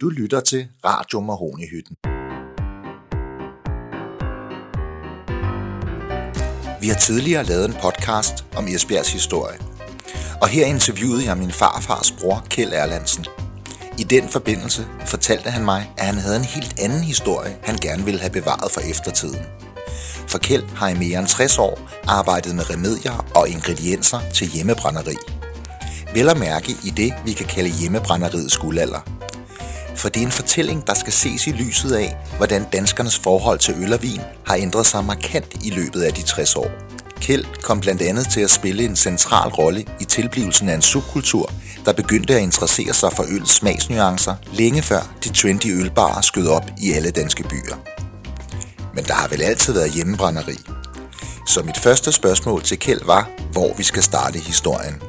Du lytter til Radio Mahonihytten. Vi har tidligere lavet en podcast om Esbjergs historie. Og her interviewede jeg min farfars bror, Kjeld Erlandsen. I den forbindelse fortalte han mig, at han havde en helt anden historie, han gerne ville have bevaret for eftertiden. For Kjeld har i mere end 60 år arbejdet med remedier og ingredienser til hjemmebrænderi. Vel at mærke i det, vi kan kalde hjemmebrænderiets guldalder – for det er en fortælling, der skal ses i lyset af, hvordan danskernes forhold til øl og vin har ændret sig markant i løbet af de 60 år. Kjeld kom blandt andet til at spille en central rolle i tilblivelsen af en subkultur, der begyndte at interessere sig for øls smagsnuancer længe før de trendy ølbarer skød op i alle danske byer. Men der har vel altid været hjemmebrænderi. Så mit første spørgsmål til Kjeld var, hvor vi skal starte historien.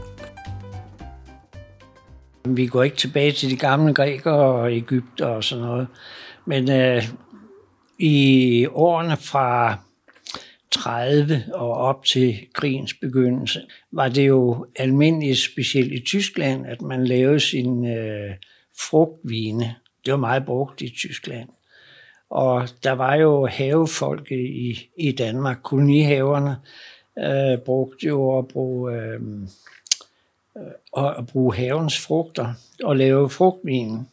Vi går ikke tilbage til de gamle grækere og Ægypter og sådan noget. Men øh, i årene fra 30 og op til krigens begyndelse, var det jo almindeligt, specielt i Tyskland, at man lavede sin øh, frugtvine. Det var meget brugt i Tyskland. Og der var jo havefolk i, i Danmark, kolonihaverne, øh, brugte jo at bruge øh, at bruge havens frugter og lave frugtvin.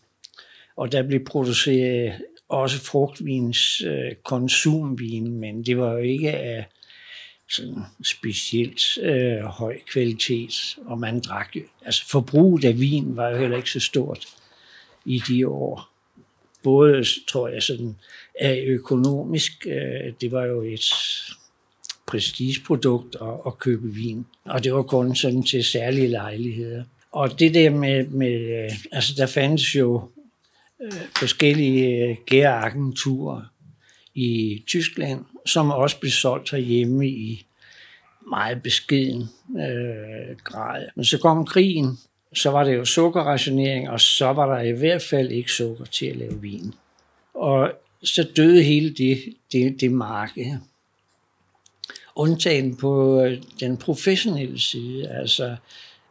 Og der blev produceret også frugtvins øh, konsumvin, men det var jo ikke af sådan specielt øh, høj kvalitet, og man drak altså forbruget af vin var jo heller ikke så stort i de år. Både, tror jeg, sådan af økonomisk, øh, det var jo et prestigeprodukt at, at købe vin. Og det var kun sådan til særlige lejligheder. Og det der med, med øh, altså der fandtes jo øh, forskellige øh, gæragenturer i Tyskland, som også blev solgt herhjemme i meget beskeden øh, grad. Men så kom krigen, så var det jo sukkerrationering, og så var der i hvert fald ikke sukker til at lave vin. Og så døde hele det, det, det marked undtagen på øh, den professionelle side. Altså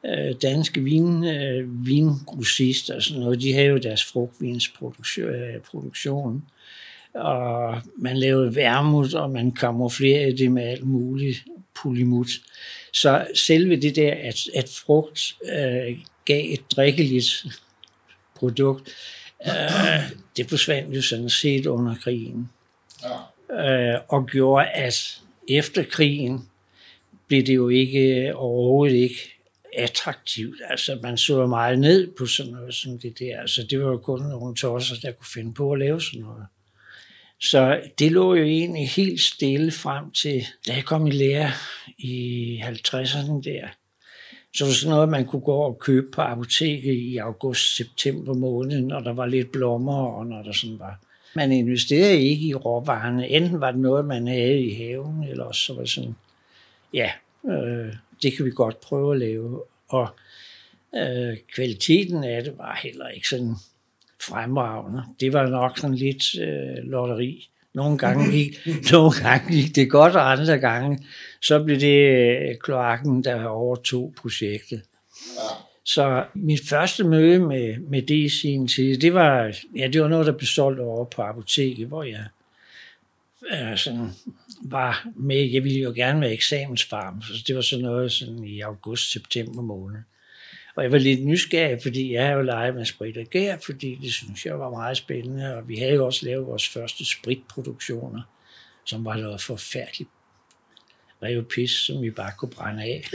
øh, danske vin, øh, vingrossister og sådan noget, de havde jo deres frugtvinsproduktion. Og man lavede værmut, og man kamuflerede det med alt muligt polymut. Så selve det der, at, at frugt øh, gav et drikkeligt produkt, øh, det forsvandt jo sådan set under krigen. Ja. Øh, og gjorde, at efter krigen blev det jo ikke overhovedet ikke attraktivt. Altså, man så meget ned på sådan noget som det der. Altså, det var jo kun nogle tosser, der kunne finde på at lave sådan noget. Så det lå jo egentlig helt stille frem til, da jeg kom i lære i 50'erne der. Så det var sådan noget, man kunne gå og købe på apoteket i august-september måned, når der var lidt blommer, og når der sådan var man investerede ikke i råvarerne. Enten var det noget, man havde i haven, eller også så var det sådan, ja, øh, det kan vi godt prøve at lave. Og øh, kvaliteten af det var heller ikke sådan fremragende. Det var nok sådan lidt øh, lotteri. Nogle gange, gik, nogle gange gik det godt, og andre gange, så blev det øh, kloakken, der overtog projektet. Ja. Så mit første møde med, med det i sin tid, det var, ja, det var noget, der blev solgt over på apoteket, hvor jeg øh, sådan var med. Jeg ville jo gerne være eksamensfarm, så det var sådan noget sådan i august-september måned. Og jeg var lidt nysgerrig, fordi jeg havde jo leget med sprit og gær, fordi det synes jeg var meget spændende, og vi havde jo også lavet vores første spritproduktioner, som var noget forfærdeligt revpis, som vi bare kunne brænde af.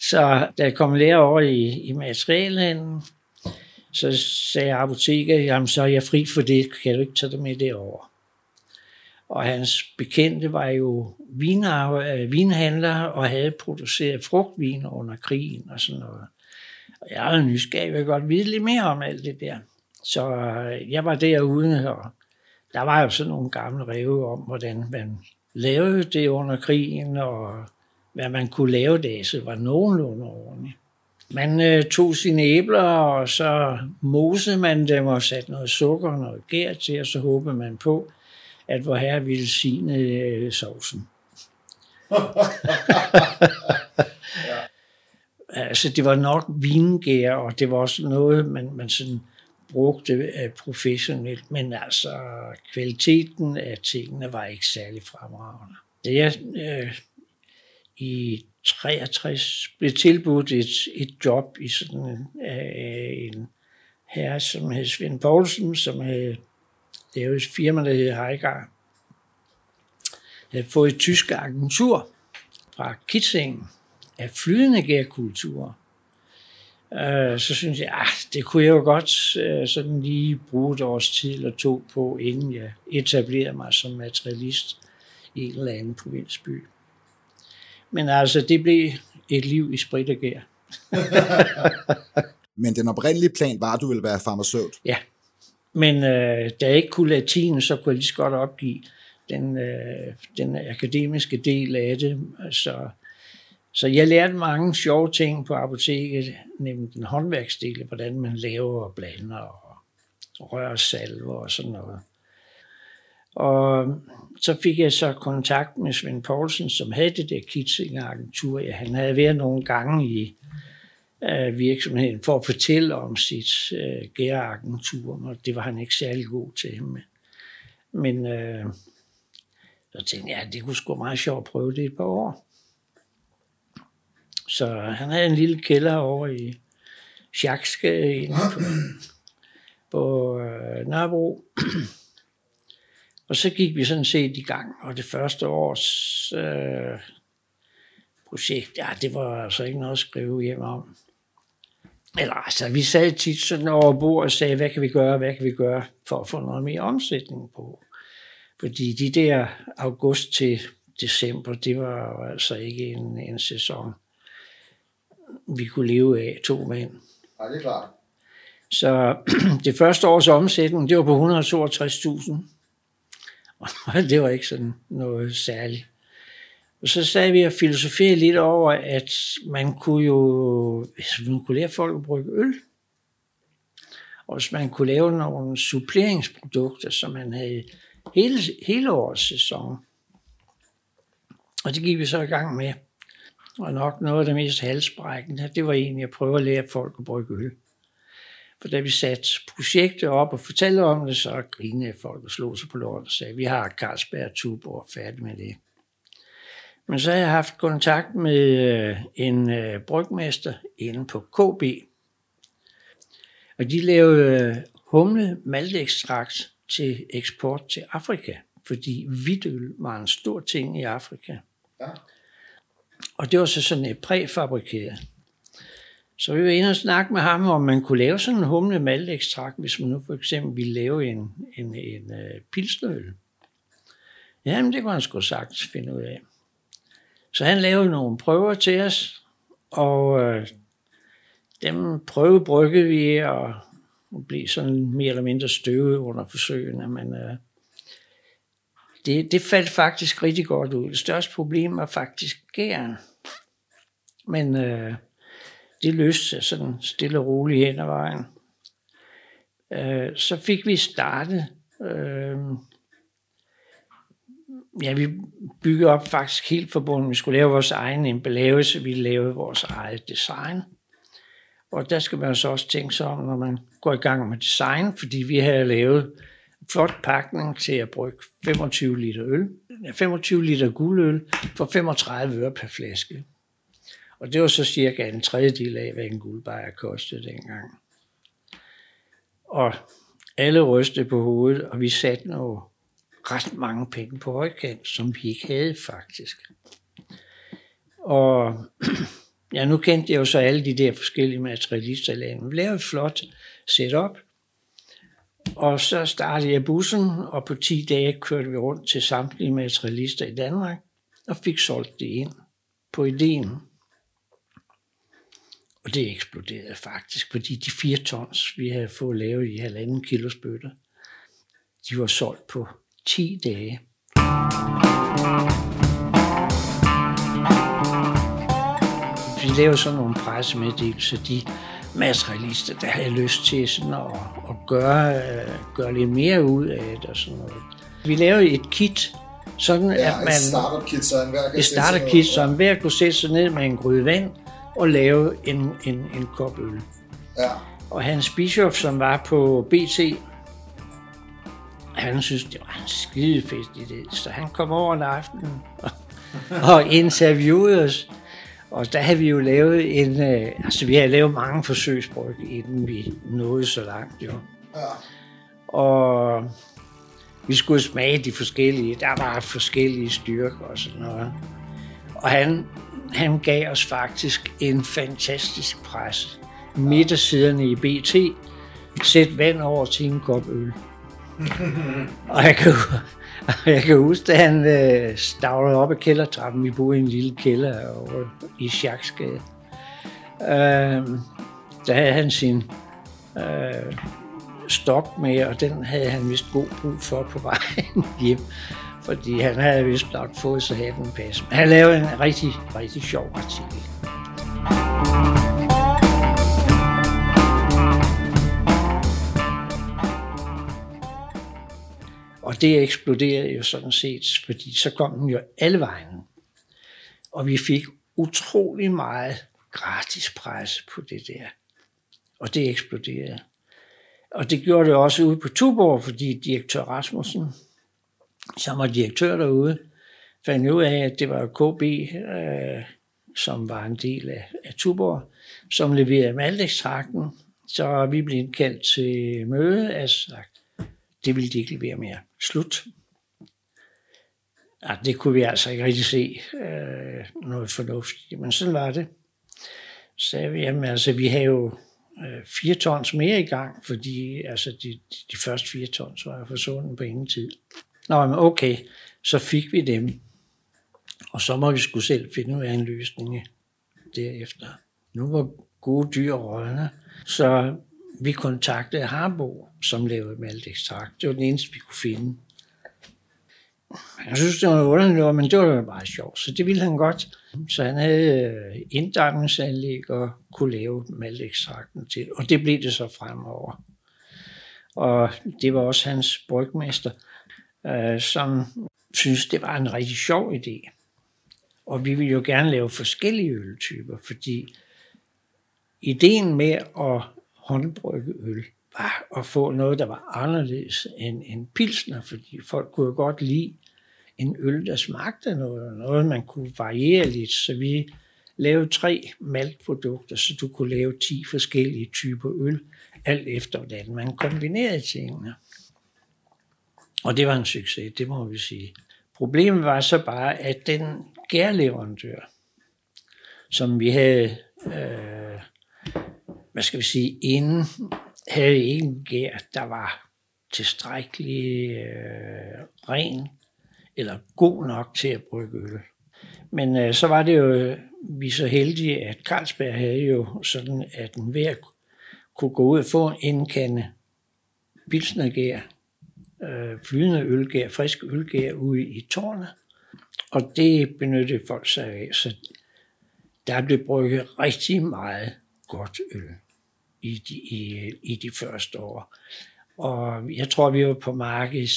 Så da jeg kom lærer over i, i materialhandlen, så sagde apoteket, jamen så er jeg fri for det, kan du ikke tage det med derover. Og hans bekendte var jo viner, øh, vinhandler og havde produceret frugtvin under krigen og sådan noget. Og jeg er nysgerrig, jeg vil godt vide lidt mere om alt det der. Så øh, jeg var derude, og der var jo sådan nogle gamle reve om, hvordan man lavede det under krigen, og hvad man kunne lave det, så var nogenlunde ordentligt. Man øh, tog sine æbler, og så mosede man dem og satte noget sukker og noget gær til, og så håbede man på, at hvor herre ville sine øh, sovsen. ja. altså det var nok vingær, og det var også noget, man, man sådan brugte uh, professionelt, men altså kvaliteten af tingene var ikke særlig fremragende. Da jeg uh, i 63 blev tilbudt et, et job i sådan en, af en herre, som hed Svend Poulsen, som havde lavet et firma, der hed Heigar. Havde fået et tysk agentur fra Kitzingen af flydende gærkultur. Øh, så synes jeg, at det kunne jeg jo godt øh, sådan lige bruge et års tid eller to på, inden jeg etablerede mig som materialist i en eller anden provinsby. Men altså, det blev et liv i sprit og gær. Men den oprindelige plan var, at du ville være farmaceut? Ja, men øh, da jeg ikke kunne latin, så kunne jeg lige så godt opgive den, øh, den akademiske del af det. Så, så jeg lærte mange sjove ting på apoteket, nemlig den håndværksdel, hvordan man laver og blander og rører salver og sådan noget. Og så fik jeg så kontakt med Svend Poulsen, som havde det der Kitzinger-agentur. Ja, han havde været nogle gange i øh, virksomheden for at fortælle om sit øh, gæragentur, og det var han ikke særlig god til. Med. Men øh, så tænkte jeg, at det kunne sgu meget sjovt at prøve det et par år. Så han havde en lille kælder over i Schaksgade på, på øh, Nørrebro og så gik vi sådan set i gang, og det første års øh, projekt, ja, det var altså ikke noget at skrive hjem om. Eller altså, vi sad tit sådan over bord og sagde, hvad kan vi gøre, hvad kan vi gøre for at få noget mere omsætning på. Fordi de der august til december, det var altså ikke en, en sæson, vi kunne leve af to mænd. Ja, det er klart. Så det første års omsætning, det var på 162.000. Og det var ikke sådan noget særligt. Og så sagde vi at filosofere lidt over, at man kunne jo altså, hvis man kunne lære folk at brygge øl, og hvis man kunne lave nogle suppleringsprodukter, som man havde hele, hele årets sæson. Og det gik vi så i gang med. Og nok noget af det mest halsbrækkende, det var egentlig at prøve at lære folk at brygge øl. For da vi satte projektet op og fortalte om det, så grinede folk og slog sig på lort og sagde, vi har Carlsberg Tuborg færdig med det. Men så har jeg haft kontakt med øh, en øh, brygmester inde på KB. Og de lavede øh, humle maltekstrakt til eksport til Afrika, fordi hvidøl var en stor ting i Afrika. Ja. Og det var så sådan et præfabrikeret. Så vi var inde og snakke med ham, om man kunne lave sådan en humle maltekstrakt, hvis man nu for eksempel ville lave en, en, en øh, uh, pilsnøl. Jamen, det kunne han sgu sagtens finde ud af. Så han lavede nogle prøver til os, og øh, dem prøvebryggede vi, og blev sådan mere eller mindre støvet under forsøgene, men øh, det, det faldt faktisk rigtig godt ud. Det største problem var faktisk gæren. Men øh, det løste sig sådan stille og roligt hen ad vejen. Øh, så fik vi startet øh, ja, vi byggede op faktisk helt forbundet. Vi skulle lave vores egen emballage, vi lavede vores eget design. Og der skal man så også tænke sig om, når man går i gang med design, fordi vi havde lavet en flot pakning til at brygge 25 liter øl. 25 liter guldøl for 35 øre per flaske. Og det var så cirka en tredjedel af, hvad en guldbajer kostede dengang. Og alle rystede på hovedet, og vi satte noget ret mange penge på højkant, som vi ikke havde faktisk. Og ja, nu kendte jeg jo så alle de der forskellige materialister i landet. Vi lavede et flot setup, og så startede jeg bussen, og på 10 dage kørte vi rundt til samtlige materialister i Danmark, og fik solgt det ind på ideen. Og det eksploderede faktisk, fordi de fire tons, vi havde fået lavet i halvanden kilos bøtter, de var solgt på 10 dage. Vi lavede sådan nogle pressemeddelelser, de materialister, der havde lyst til sådan at, at gøre, uh, gøre lidt mere ud af det og sådan noget. Vi lavede et kit, sådan ja, at man... et startup kit, så enhver kan et startup kit, så enhver kunne sætte sig ned med en gryde vand, og lave en, en, en kop øl. Ja. Og Hans Bischof, som var på BT, han synes, det var en skide fest i det. Så han kom over en aften og, og interviewede os. Og der havde vi jo lavet en, øh, altså vi havde lavet mange forsøgsbryg, inden vi nåede så langt jo. Ja. Og vi skulle smage de forskellige, der var forskellige styrker og sådan noget. Og han, han gav os faktisk en fantastisk pres. Midt af siderne i BT, sæt vand over til en kop øl. og jeg kan, jeg kan huske, at han øh, stavlede op ad kældertrappen. Vi boede i en lille kælder over i Schaksgade. Øh, der havde han sin øh, stok med, og den havde han vist god brug for på vejen hjem. Fordi han havde vist blot fået så hatten pas. Men han lavede en rigtig, rigtig sjov artikel. Og det eksploderede jo sådan set, fordi så kom den jo alle vejen. Og vi fik utrolig meget gratis presse på det der. Og det eksploderede. Og det gjorde det også ude på Tuborg, fordi direktør Rasmussen, som var direktør derude, fandt ud af, at det var KB, øh, som var en del af, af Tuborg, som leverede Maldex-trakten. Så vi blev indkaldt til møde, altså det ville de ikke levere mere. Slut. Ja, det kunne vi altså ikke rigtig se øh, noget fornuftigt, men sådan var det. Så sagde vi, jamen altså, vi havde jo øh, fire tons mere i gang, fordi altså, de, de første fire tons var forsvundet på ingen tid. Nå, men okay, så fik vi dem. Og så må vi skulle selv finde ud af en løsning derefter. Nu var gode dyr rådne, så vi kontaktede Harbo, som lavede maltekstrakt. Det var den eneste, vi kunne finde. Jeg synes, det var underligt, men det var bare sjovt, så det ville han godt. Så han havde øh, og kunne lave maltekstrakten til, og det blev det så fremover. Og det var også hans brygmester, øh, som synes det var en rigtig sjov idé. Og vi ville jo gerne lave forskellige øltyper, fordi ideen med at håndbrygge øl var at få noget, der var anderledes end en pilsner, fordi folk kunne jo godt lide en øl, der smagte noget, noget man kunne variere lidt, så vi lavede tre maltprodukter, så du kunne lave 10 forskellige typer øl, alt efter hvordan man kombinerede tingene. Og det var en succes, det må vi sige. Problemet var så bare, at den gærleverandør, som vi havde, øh, hvad skal vi sige, inden, havde ikke en gær, der var tilstrækkelig øh, ren eller god nok til at brygge øl. Men øh, så var det jo, vi så heldige, at Carlsberg havde jo sådan, at den hver kunne gå ud og få en kande pilsnergær, øh, flydende ølgær, frisk ølgær ude i tårnet. Og det benyttede folk sig af, så der blev brygget rigtig meget godt øl i de, i, i de første år. Og jeg tror, vi var på markedet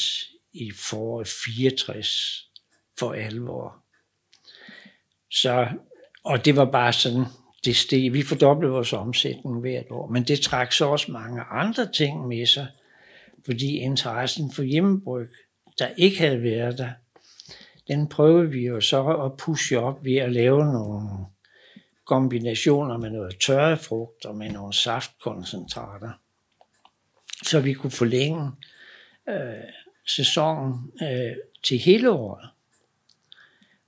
i foråret 64 for alvor. Så, og det var bare sådan, det steg. Vi fordoblede vores omsætning hvert år, men det trak så også mange andre ting med sig, fordi interessen for hjemmebryg, der ikke havde været der, den prøvede vi jo så at pushe op ved at lave nogle kombinationer med noget tørre frugt og med nogle saftkoncentrater, så vi kunne forlænge øh, sæsonen øh, til hele året.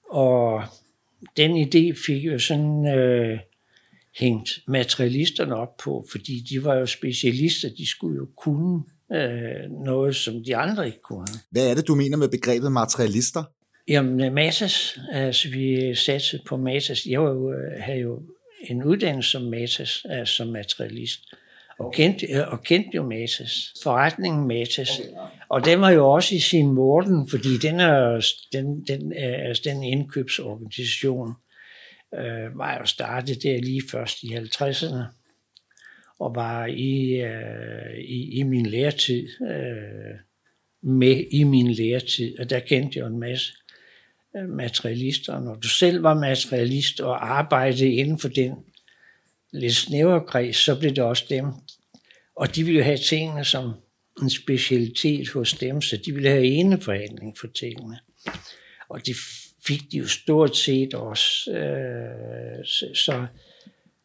Og den idé fik jo sådan øh, hængt materialisterne op på, fordi de var jo specialister, de skulle jo kunne øh, noget, som de andre ikke kunne. Hvad er det, du mener med begrebet materialister? Jamen, Matas, altså vi satte på Matas. Jeg var jo, havde jo en uddannelse som Matas, altså som materialist og kendte, og kendte jo Matas, forretningen Matas. Og den var jo også i sin morden, fordi den, er, den, den, altså den indkøbsorganisation øh, var jo startet der lige først i 50'erne, og var i, øh, i, i min læretid, øh, med i min læretid, og der kendte jeg en masse øh, materialister. Når du selv var materialist og arbejdede inden for den lidt snævre kreds, så blev det også dem. Og de ville have tingene som en specialitet hos dem, så de ville have eneforhandling for tingene. Og det fik de jo stort set også. Øh, så,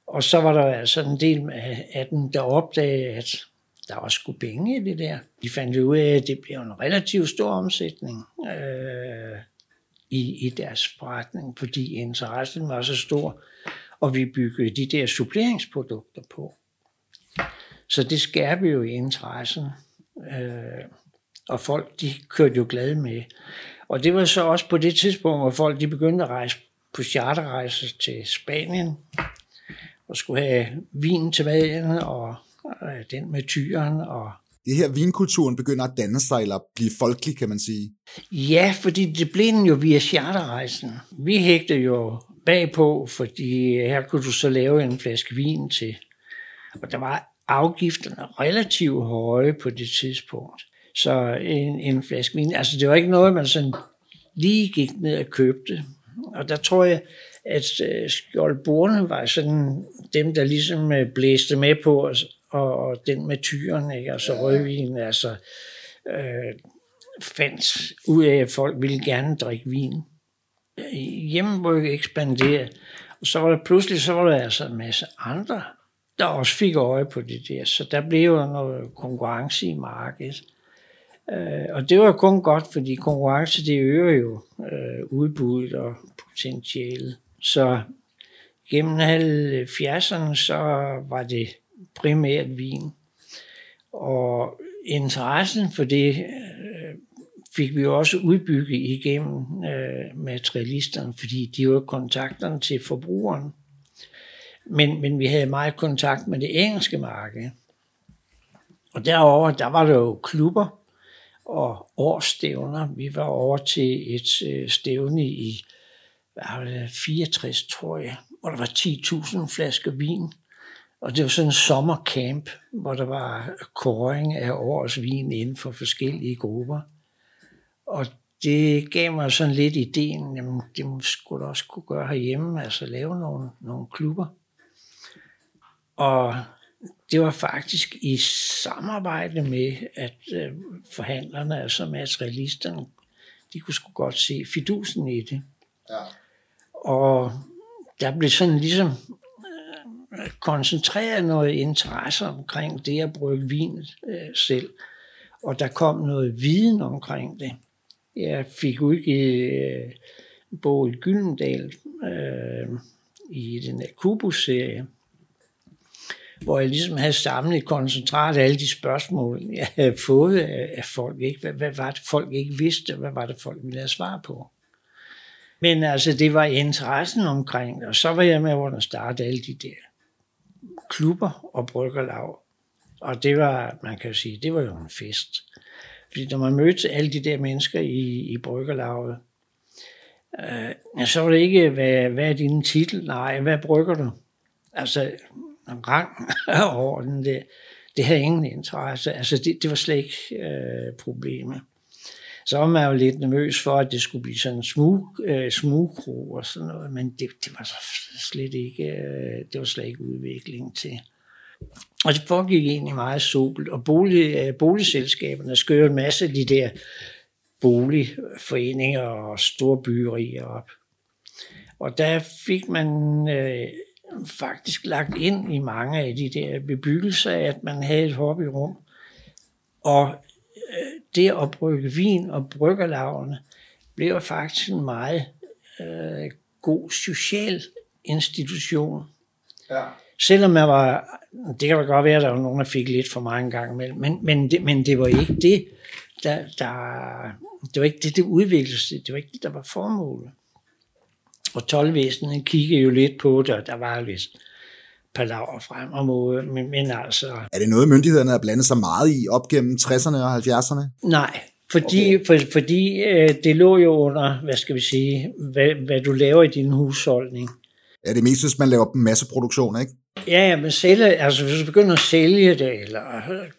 og så var der altså en del af dem, der opdagede, at der var sgu penge i det der. De fandt ud af, at det blev en relativt stor omsætning øh, i, i deres forretning, fordi interessen var så stor, og vi byggede de der suppleringsprodukter på. Så det skærpede jo interessen, øh, og folk de kørte jo glade med. Og det var så også på det tidspunkt, hvor folk de begyndte at rejse på charterrejser til Spanien, og skulle have vin til maden, og øh, den med tyren, og det her vinkulturen begynder at danne sig, eller blive folkelig, kan man sige. Ja, fordi det blev den jo via charterrejsen. Vi hægte jo bagpå, fordi her kunne du så lave en flaske vin til. Og der var afgifterne relativt høje på det tidspunkt. Så en, en flaske vin, altså det var ikke noget, man sådan lige gik ned og købte. Og der tror jeg, at øh, skjoldborne var sådan dem, der ligesom øh, blæste med på, og, og den med tyren, ikke? altså ja. rødvin, altså øh, fandt ud af, at folk ville gerne drikke vin. Hjemmebrygge ekspanderede, og så var der pludselig så var der altså en masse andre, der også fik øje på det der, så der blev jo noget konkurrence i markedet. Øh, og det var kun godt, fordi konkurrence det øger jo øh, udbuddet og potentialet. Så gennem 70'erne så var det primært vin. Og interessen for det øh, fik vi også udbygget igennem øh, materialisterne, fordi de var kontakterne til forbrugeren. Men, men vi havde meget kontakt med det engelske marked. Og derover der var der jo klubber og årsstævner. Vi var over til et øh, stævne i 64, tror jeg, hvor der var 10.000 flasker vin. Og det var sådan en sommercamp, hvor der var koring af årets vin inden for forskellige grupper. Og det gav mig sådan lidt ideen, jamen det skulle også kunne gøre herhjemme, altså lave nogle, nogle klubber. Og det var faktisk i samarbejde med, at øh, forhandlerne, altså materialisterne, de kunne sgu godt se fidusen i det. Ja. Og der blev sådan ligesom øh, koncentreret noget interesse omkring det at brygge vin øh, selv. Og der kom noget viden omkring det. Jeg fik udgivet øh, en bog i Gyldendal øh, i den her Kubus-serie, hvor jeg ligesom havde samlet koncentrat af alle de spørgsmål, jeg havde fået af folk. Ikke? Hvad, hvad var det, folk ikke vidste? Hvad var det, folk ville have svar på? Men altså, det var interessen omkring og så var jeg med under starte alle de der klubber og bryggerlag. Og det var, man kan sige, det var jo en fest. Fordi når man mødte alle de der mennesker i, i bryggerlaget, øh, så var det ikke, hvad, hvad er din titel? Nej, hvad brygger du? Altså, en rang og orden, det, Det havde ingen interesse. Altså, det, det var slet ikke øh, problemet. Så var man jo lidt nervøs for, at det skulle blive sådan en smug, øh, smugkro og sådan noget, men det, det var så slet ikke, øh, det var slet ikke udviklingen til. Og det foregik egentlig meget sobelt, og bolig, øh, boligselskaberne skører en masse af de der boligforeninger og store byerier op. Og der fik man øh, faktisk lagt ind i mange af de der bebyggelser, at man havde et hobbyrum. Og det at brygge vin og bryggerlaverne blev faktisk en meget øh, god social institution. Ja. Selvom jeg var, det kan da godt være, at der var nogen, der fik lidt for mange gange imellem, men, men, det, men det var ikke det, der, der, det var ikke det, det udviklede sig, det var ikke det, der var formålet. Og tolvvæsenet kiggede jo lidt på det, og der var lidt palaver frem og mod, men, men altså... Er det noget, myndighederne har blandet sig meget i op gennem 60'erne og 70'erne? Nej, fordi, okay. for, fordi øh, det lå jo under, hvad skal vi sige, hvad, hvad du laver i din husholdning. Ja, det er mest, hvis man laver masseproduktion, ikke? Ja, men sælge, altså hvis du begynder at sælge det, eller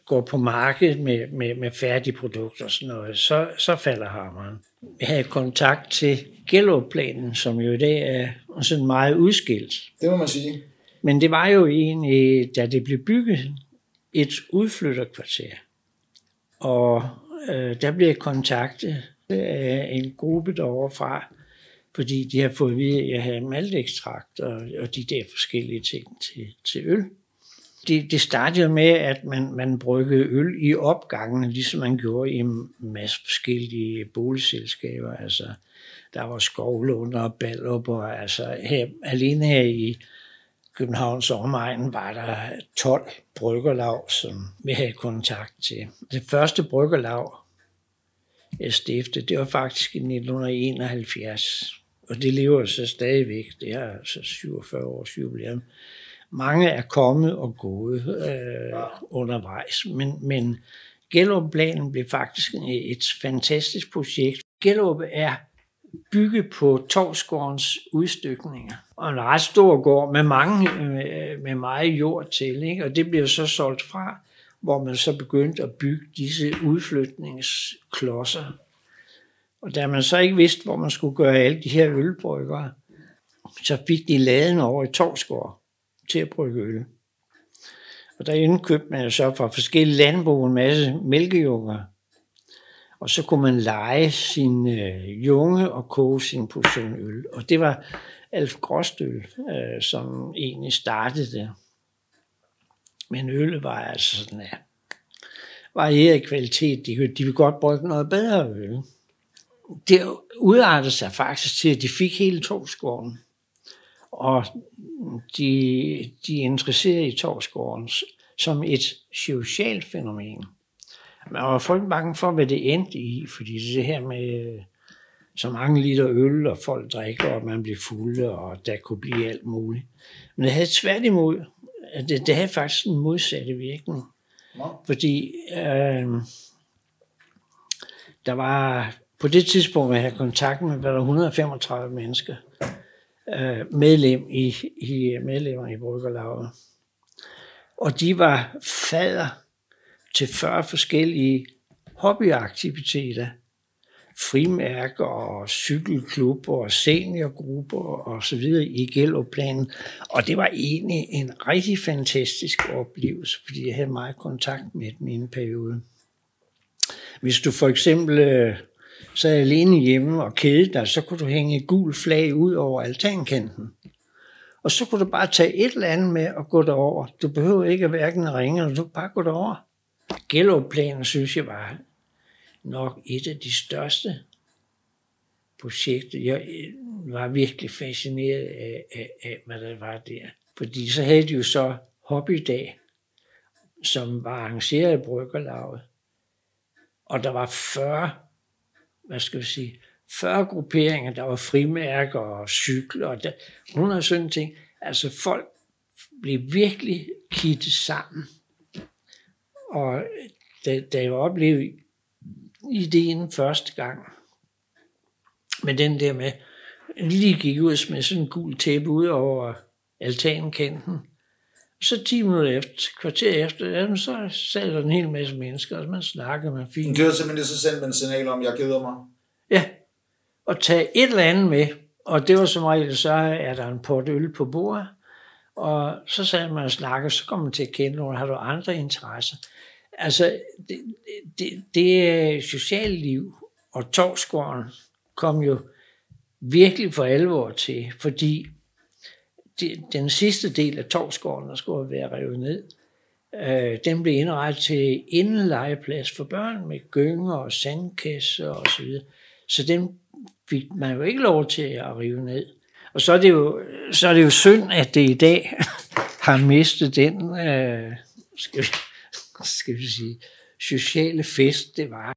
gå på markedet med, med, med færdige produkter og sådan noget, så, så falder hammeren. Jeg havde kontakt til Gellerplanen, som jo i dag er sådan meget udskilt. Det må man sige. Men det var jo egentlig, da det blev bygget, et udflytterkvarter. Og øh, der blev jeg kontaktet af en gruppe derovre fra, fordi de har fået at vide, at jeg havde maltekstrakt og, og de der forskellige ting til, til øl. Det, det startede med, at man, man bryggede øl i opgangene, ligesom man gjorde i en masse forskellige boligselskaber. Altså, der var Skovlund og Ballup, og altså her, alene her i Københavns omegn var der 12 bryggerlag, som vi havde kontakt til. Det første bryggerlag, jeg stiftede, det var faktisk i 1971, og det lever så stadigvæk. Det er altså 47 års jubilæum. Mange er kommet og gået øh, undervejs, men, men Gellerup-planen blev faktisk et fantastisk projekt. Gellerup er bygge på Torsgårdens udstykninger. Og en ret stor gård med, mange, med, med meget jord til. Ikke? Og det bliver så solgt fra, hvor man så begyndte at bygge disse udflytningsklodser. Og da man så ikke vidste, hvor man skulle gøre alle de her ølbryggere, så fik de laden over i Torsgård til at brygge øl. Og der indkøbte man så fra forskellige landbrug en masse mælkejunger. Og så kunne man lege sin øh, junge og koge sin portion øl. Og det var Alf Gråstøl, øh, som egentlig startede det. Men øl var altså sådan, ja, varieret kvalitet. De, de ville godt bruge noget bedre øl. Det udartede sig faktisk til, at de fik hele Torsgården. Og de, de er interesseret i Torsgården som et socialt fænomen. Man var folk bange for, hvad det endte i, fordi det her med så mange liter øl, og folk drikker, og man bliver fulde, og der kunne blive alt muligt. Men det havde tværtimod, det, det havde faktisk en modsatte virkning. Ja. Fordi øh, der var på det tidspunkt, jeg havde kontakt med, var der 135 mennesker øh, medlem i, i medlemmer i Bryggerlaget. Og de var fader til 40 forskellige hobbyaktiviteter. Frimærker og cykelklubber og seniorgrupper og så videre i Gellerplanen. Og det var egentlig en rigtig fantastisk oplevelse, fordi jeg havde meget kontakt med dem i en periode. Hvis du for eksempel øh, sad alene hjemme og kedede dig, så kunne du hænge et gul flag ud over altankanten. Og så kunne du bare tage et eller andet med og gå derover. Du behøver ikke at hverken ringe, eller du kan bare gå derover. Gellerup-planen synes jeg var nok et af de største projekter. Jeg øh, var virkelig fascineret af, af, af hvad der var der. Fordi så havde de jo så hobbydag, som var arrangeret af Bryggerlaget. Og der var 40, hvad skal vi sige, 40 grupperinger, der var frimærker og cykler og der, 100 sådan ting. Altså folk blev virkelig kittet sammen og da, da jeg oplevede ideen første gang, med den der med, lige gik ud med sådan en gul tæppe ud over altankanten, så 10 minutter efter, kvarter efter, så sad der en hel masse mennesker, og man snakkede med fint. Det var simpelthen så sendt en signal om, jeg keder mig. Ja, og tage et eller andet med, og det var som regel, så er der en pot øl på bordet, og så sad man og snakkede, så kom man til at kende nogen, har du andre interesser? Altså, det, det, det sociale liv og Torsgården kom jo virkelig for alvor til, fordi det, den sidste del af Torsgården, der skulle være revet ned, øh, den blev indrettet til indlejeplads for børn med gynger og sandkasser og så videre. Så den fik man jo ikke lov til at rive ned. Og så er det jo, så er det jo synd, at det i dag har mistet den, øh, skal vi, skal vi sige, sociale fest, det var.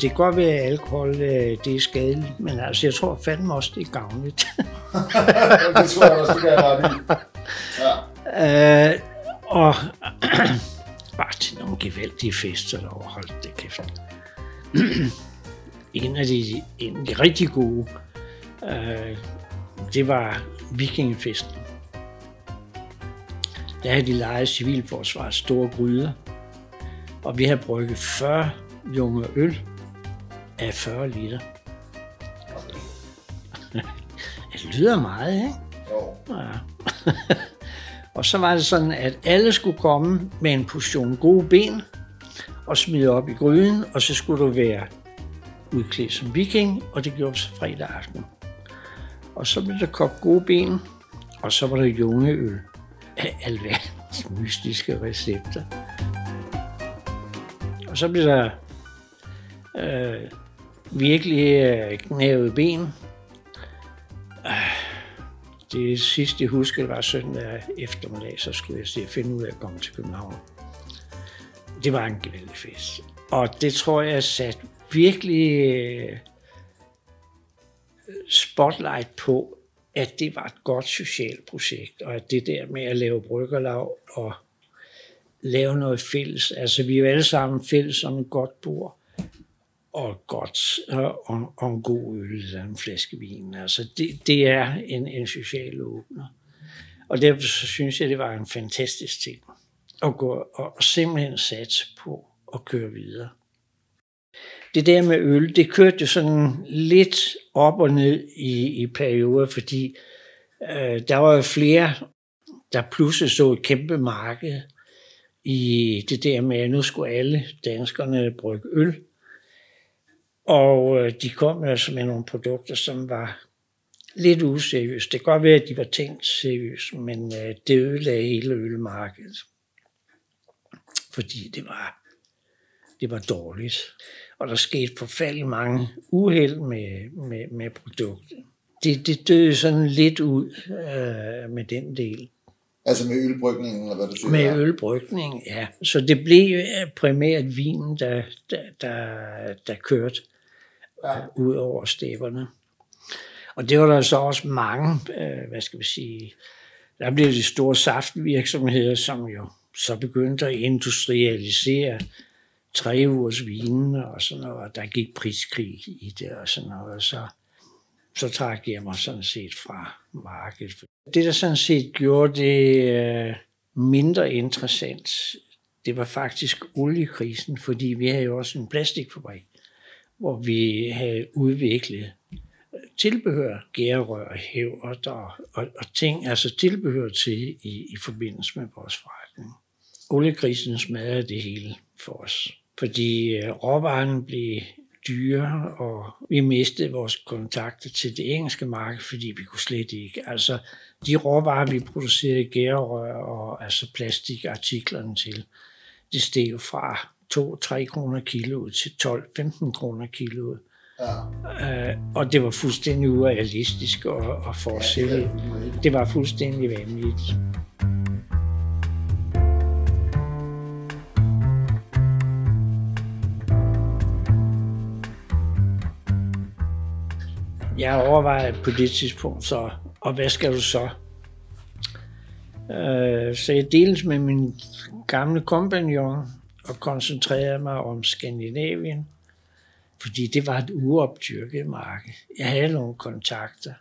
Det kan godt være, at alkohol øh, det er skadeligt, men altså, jeg tror fandme også, det er gavnligt. det tror jeg også, det kan i. Ja. Øh, og bare til nogle gevaldige fester, der overholdt det kæft. en af de, en af de rigtig gode, øh, det var vikingefesten. Der havde de lejet civilforsvars store gryder, og vi havde brygget 40 junge øl af 40 liter. det lyder meget, ikke? Jo. Ja. og så var det sådan, at alle skulle komme med en portion gode ben og smide op i gryden, og så skulle du være udklædt som viking, og det gjorde vi så fredag aften. Og så blev der kogt gode ben, og så var der jungeøl af alverdens mystiske recepter. Og så blev der øh, virkelig øh, knævet ben. Ah, det sidste, jeg husker, var søndag eftermiddag, så skulle jeg se at finde ud af at komme til København. Det var en gevaldig fest. Og det tror jeg sat virkelig øh, spotlight på, at det var et godt socialt projekt, og at det der med at lave bryggerlag og lave noget fælles, altså vi er jo alle sammen fælles om et godt bord, og godt øh, og, og en god øl eller en flaske vin. Altså det, det er en, en social åbner. Og derfor så synes jeg, det var en fantastisk ting at gå og, og simpelthen satse på at køre videre. Det der med øl, det kørte jo sådan lidt op og ned i, i perioder, fordi øh, der var jo flere, der pludselig så et kæmpe marked i det der med, at nu skulle alle danskerne brygge øl. Og øh, de kom altså med nogle produkter, som var lidt useriøse. Det kan godt være, at de var tænkt seriøst, men øh, det ødelagde hele ølmarkedet. Fordi det var, det var dårligt. Og der skete forfærdelig mange uheld med, med, med produktet. Det, det døde sådan lidt ud øh, med den del. Altså med ølbrygningen, eller hvad du siger? Med ølbrygning, ja. Så det blev øh, primært vinen, der, der, der, der kørte ja. ud over stæberne. Og det var der så også mange, øh, hvad skal vi sige, der blev de store saftvirksomheder, som jo så begyndte at industrialisere tre ugers vinene og sådan noget, der gik priskrig i det og sådan noget, og så, så trak jeg mig sådan set fra markedet. Det, der sådan set gjorde det øh, mindre interessant, det var faktisk oliekrisen, fordi vi havde jo også en plastikfabrik hvor vi havde udviklet tilbehør, gærrør, hævert og, og, og ting, altså tilbehør til i, i forbindelse med vores forretning. Oliekrisen smadrede det hele for os, fordi øh, råvaren blev dyre, og vi mistede vores kontakter til det engelske marked, fordi vi kunne slet ikke. Altså, de råvarer, vi producerede gærrør og altså plastikartiklerne til, det steg fra 2-3 kroner kilo til 12-15 kroner kilo. Ja. Uh, og det var fuldstændig urealistisk at, at. Ja, det var fuldstændig vanvittigt. Jeg overvejede på det tidspunkt så, og hvad skal du så? Øh, så jeg deles med min gamle kompagnon, og koncentrerede mig om Skandinavien, fordi det var et uopdyrket marked. Jeg havde nogle kontakter,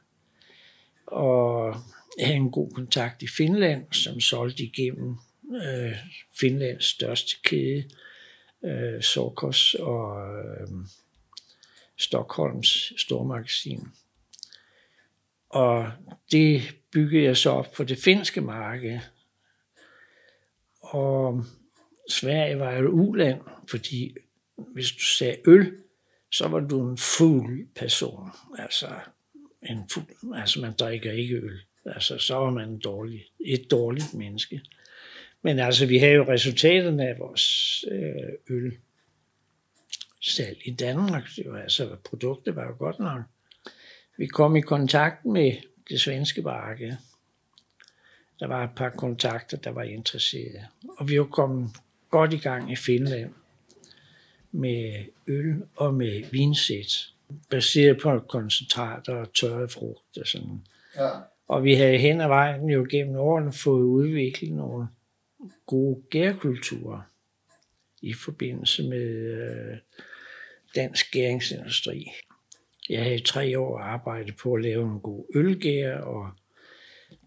og jeg havde en god kontakt i Finland, som solgte igennem øh, Finlands største kæde, øh, Sorkos og øh, Stockholms stormagasin. Og det byggede jeg så op for det finske marked. Og Sverige var et uland, fordi hvis du sagde øl, så var du en fuld person. Altså, en fuld, altså man drikker ikke øl. Altså, så var man en dårlig, et dårligt menneske. Men altså, vi havde jo resultaterne af vores øh, øl salg i Danmark. Det var, altså, produktet var jo godt nok. Vi kom i kontakt med det svenske marked. Der var et par kontakter, der var interesserede. Og vi var kommet godt i gang i Finland med øl og med vinsæt, baseret på koncentrater og tørre frugt og sådan. Ja. Og vi havde hen ad vejen jo gennem årene fået udviklet nogle gode gærkulturer i forbindelse med øh, dansk gæringsindustri. Jeg havde i tre år arbejdet på at lave en god ølgær og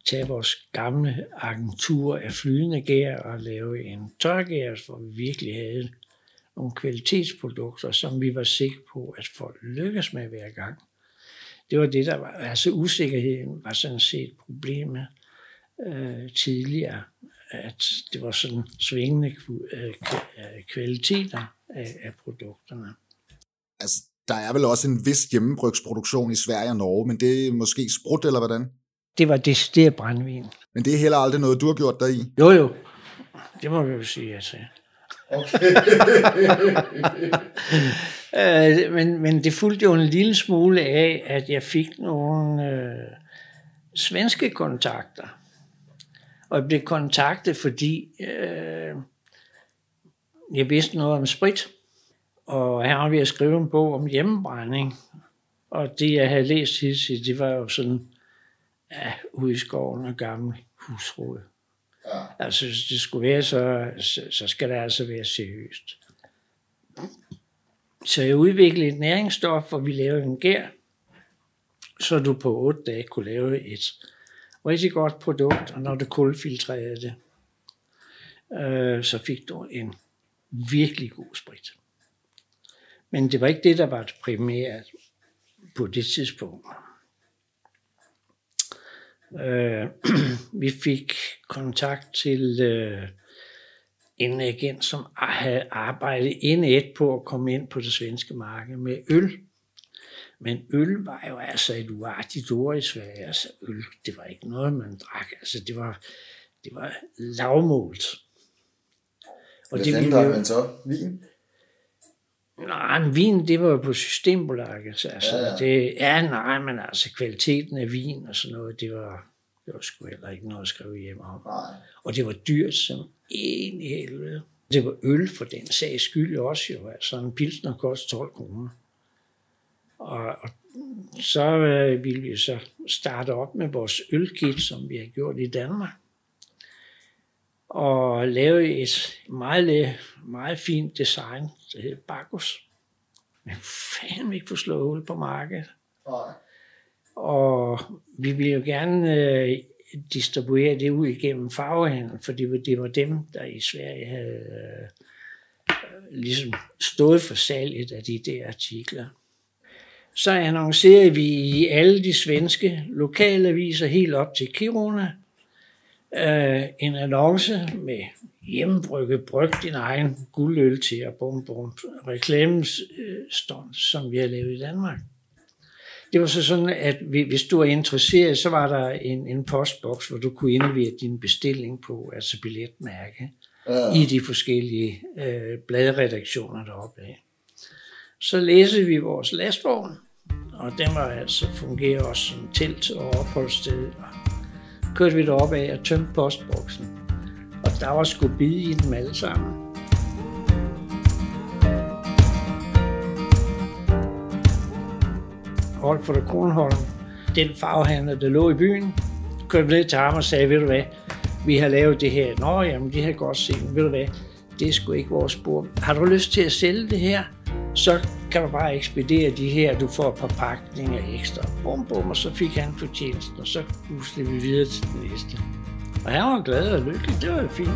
tage vores gamle agentur af flydende gær og lave en tørgær, hvor vi virkelig havde nogle kvalitetsprodukter, som vi var sikre på, at folk lykkes med hver gang. Det var det, der var, altså usikkerheden var sådan set problemet øh, tidligere, at det var sådan svingende øh, øh, kvaliteter af, af produkterne. Altså, der er vel også en vis hjemmebrygsproduktion i Sverige og Norge, men det er måske sprut, eller hvordan? Det var decideret brændvin. Men det er heller aldrig noget, du har gjort der i? Jo, jo. Det må vi jo sige, altså. Okay. øh, men, men det fulgte jo en lille smule af, at jeg fik nogle øh, svenske kontakter. Og jeg blev kontaktet, fordi øh, jeg vidste noget om sprit. Og her var vi at skrive en bog om hjemmebrænding. Og det, jeg havde læst hidtil, det var jo sådan, ja, ude i skoven og gammel husråd. Ja. Altså, hvis det skulle være så, så, så skal det altså være seriøst. Så jeg udviklede et næringsstof, hvor vi lavede en gær, så du på otte dage kunne lave et rigtig godt produkt, og når du kulfiltrerede det, øh, så fik du en virkelig god sprit. Men det var ikke det, der var det primære på det tidspunkt. Øh, vi fik kontakt til øh, en agent, som havde arbejdet ind et på at komme ind på det svenske marked med øl. Men øl var jo altså et uartigt ord i Sverige. Altså øl, det var ikke noget, man drak. Altså det var, det var lavmålt. Og Hvad det drak man så? Vin? Nej, men vin, det var jo på Systembolaget. Altså, ja, ja. Det, ja, nej, men altså kvaliteten af vin og sådan noget, det var, det var sgu heller ikke noget at skrive hjem om. Nej. Og det var dyrt som en helvede. Det var øl for den sags skyld også jo. Altså en pilsner kostede 12 kroner. Og, og så øh, ville vi så starte op med vores ølkit, som vi har gjort i Danmark. Og lave et meget, meget fint design, det hedder Bacchus. Men fanden ikke få slået hul på markedet. Nej. Og vi ville jo gerne øh, distribuere det ud igennem farvehandel, fordi det var dem, der i Sverige havde øh, ligesom stået for salget af de der artikler. Så annoncerede vi i alle de svenske lokalaviser helt op til Kiruna øh, en annonce med hjemmebrygge, bryg din egen guldøl til og bum bum, reklamestånd, øh, som vi har lavet i Danmark. Det var så sådan, at hvis du er interesseret, så var der en, en postboks, hvor du kunne indlevere din bestilling på, altså billetmærke, ja. i de forskellige øh, bladredaktioner deroppe. Så læste vi vores lastvogn, og den var altså fungerer også som telt og opholdssted. Og kørte vi derop af og tømte postboksen. Og der var sgu bid i dem alle sammen. for det Kronholm, den farvehandler, der lå i byen, kørte ned til ham og sagde, ved du hvad, vi har lavet det her. Nå, jamen, det har godt set, ved du hvad, det er sgu ikke vores spor. Har du lyst til at sælge det her? Så kan du bare ekspedere de her, du får et par pakninger ekstra. Bum, bum, og så fik han fortjenesten, og så huskede vi videre til den næste. Og han var glad og lykkelig, det var jo fint.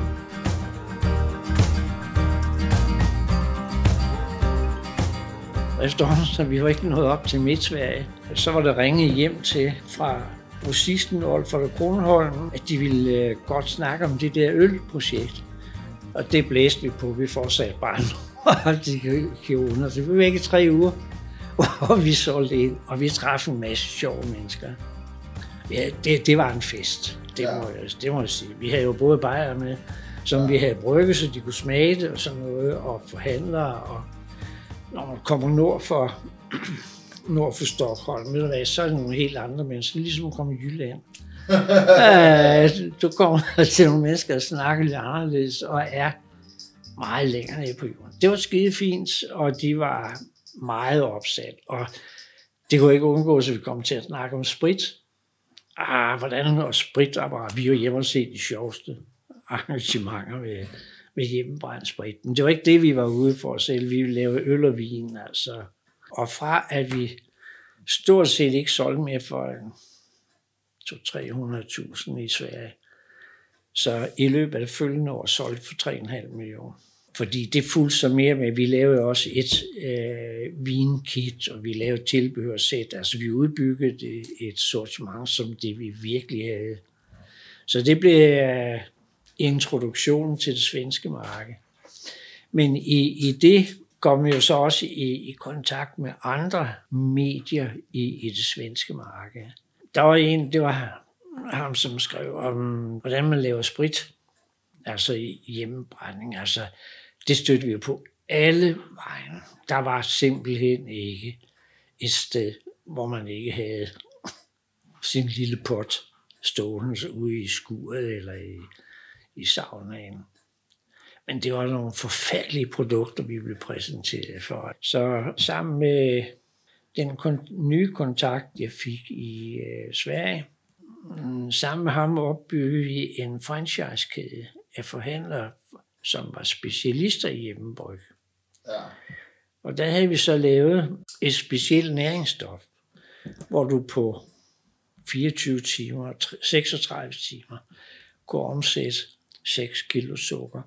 efterhånden, så vi var ikke nået op til Midtsverige, Så var der ringet hjem til fra grossisten Olfert Kronholm, at de ville øh, godt snakke om det der ølprojekt. Og det blæste vi på. Vi fortsatte bare og de under. Så vi var ikke tre uger, og vi solgte ind, og vi traf en masse sjove mennesker. Ja, det, det var en fest. Det, ja. må jeg, det må jeg sige. Vi havde jo både bajer med, som ja. vi havde brygget, så de kunne smage det og sådan noget, og forhandlere, og når man kommer nord for, nord for Stockholm, ved du hvad, så er det nogle helt andre mennesker, ligesom at komme i Jylland. uh, du kommer til nogle mennesker, der snakker lidt anderledes, og er meget længere nede på jorden. Det var skide fint, og de var meget opsat, og det kunne ikke undgås, at vi kom til at snakke om sprit. Ah, hvordan og sprit var Vi var hjemme og se de sjoveste arrangementer med, med hjemmebrændt sprit. Men det var ikke det, vi var ude for at sælge. Vi ville lave øl og vin, altså. Og fra at vi stort set ikke solgte mere for 200-300.000 i Sverige, så i løbet af det følgende år solgte for 3,5 millioner fordi det fulgte så mere med, vi lavede også et øh, vinkit, og vi lavede tilbehørsæt, altså vi udbyggede et, et sortiment, som det vi virkelig havde. Så det blev øh, introduktionen til det svenske marked. Men i, i det kom vi jo så også i, i kontakt med andre medier i, i det svenske marked. Der var en, det var ham, som skrev om, hvordan man laver sprit, altså hjemmebrænding. Altså, det stødte vi jo på alle vejen. Der var simpelthen ikke et sted, hvor man ikke havde sin lille pot stående ude i skuret eller i, i saunaen. Men det var nogle forfærdelige produkter, vi blev præsenteret for. Så sammen med den kon- nye kontakt, jeg fik i øh, Sverige, mm, sammen med ham opbyggede vi en franchisekæde af forhandlere, som var specialister i hjemmebryg. Ja. Og der havde vi så lavet et specielt næringsstof, hvor du på 24 timer, 36 timer, kunne omsætte 6 kilo sukker,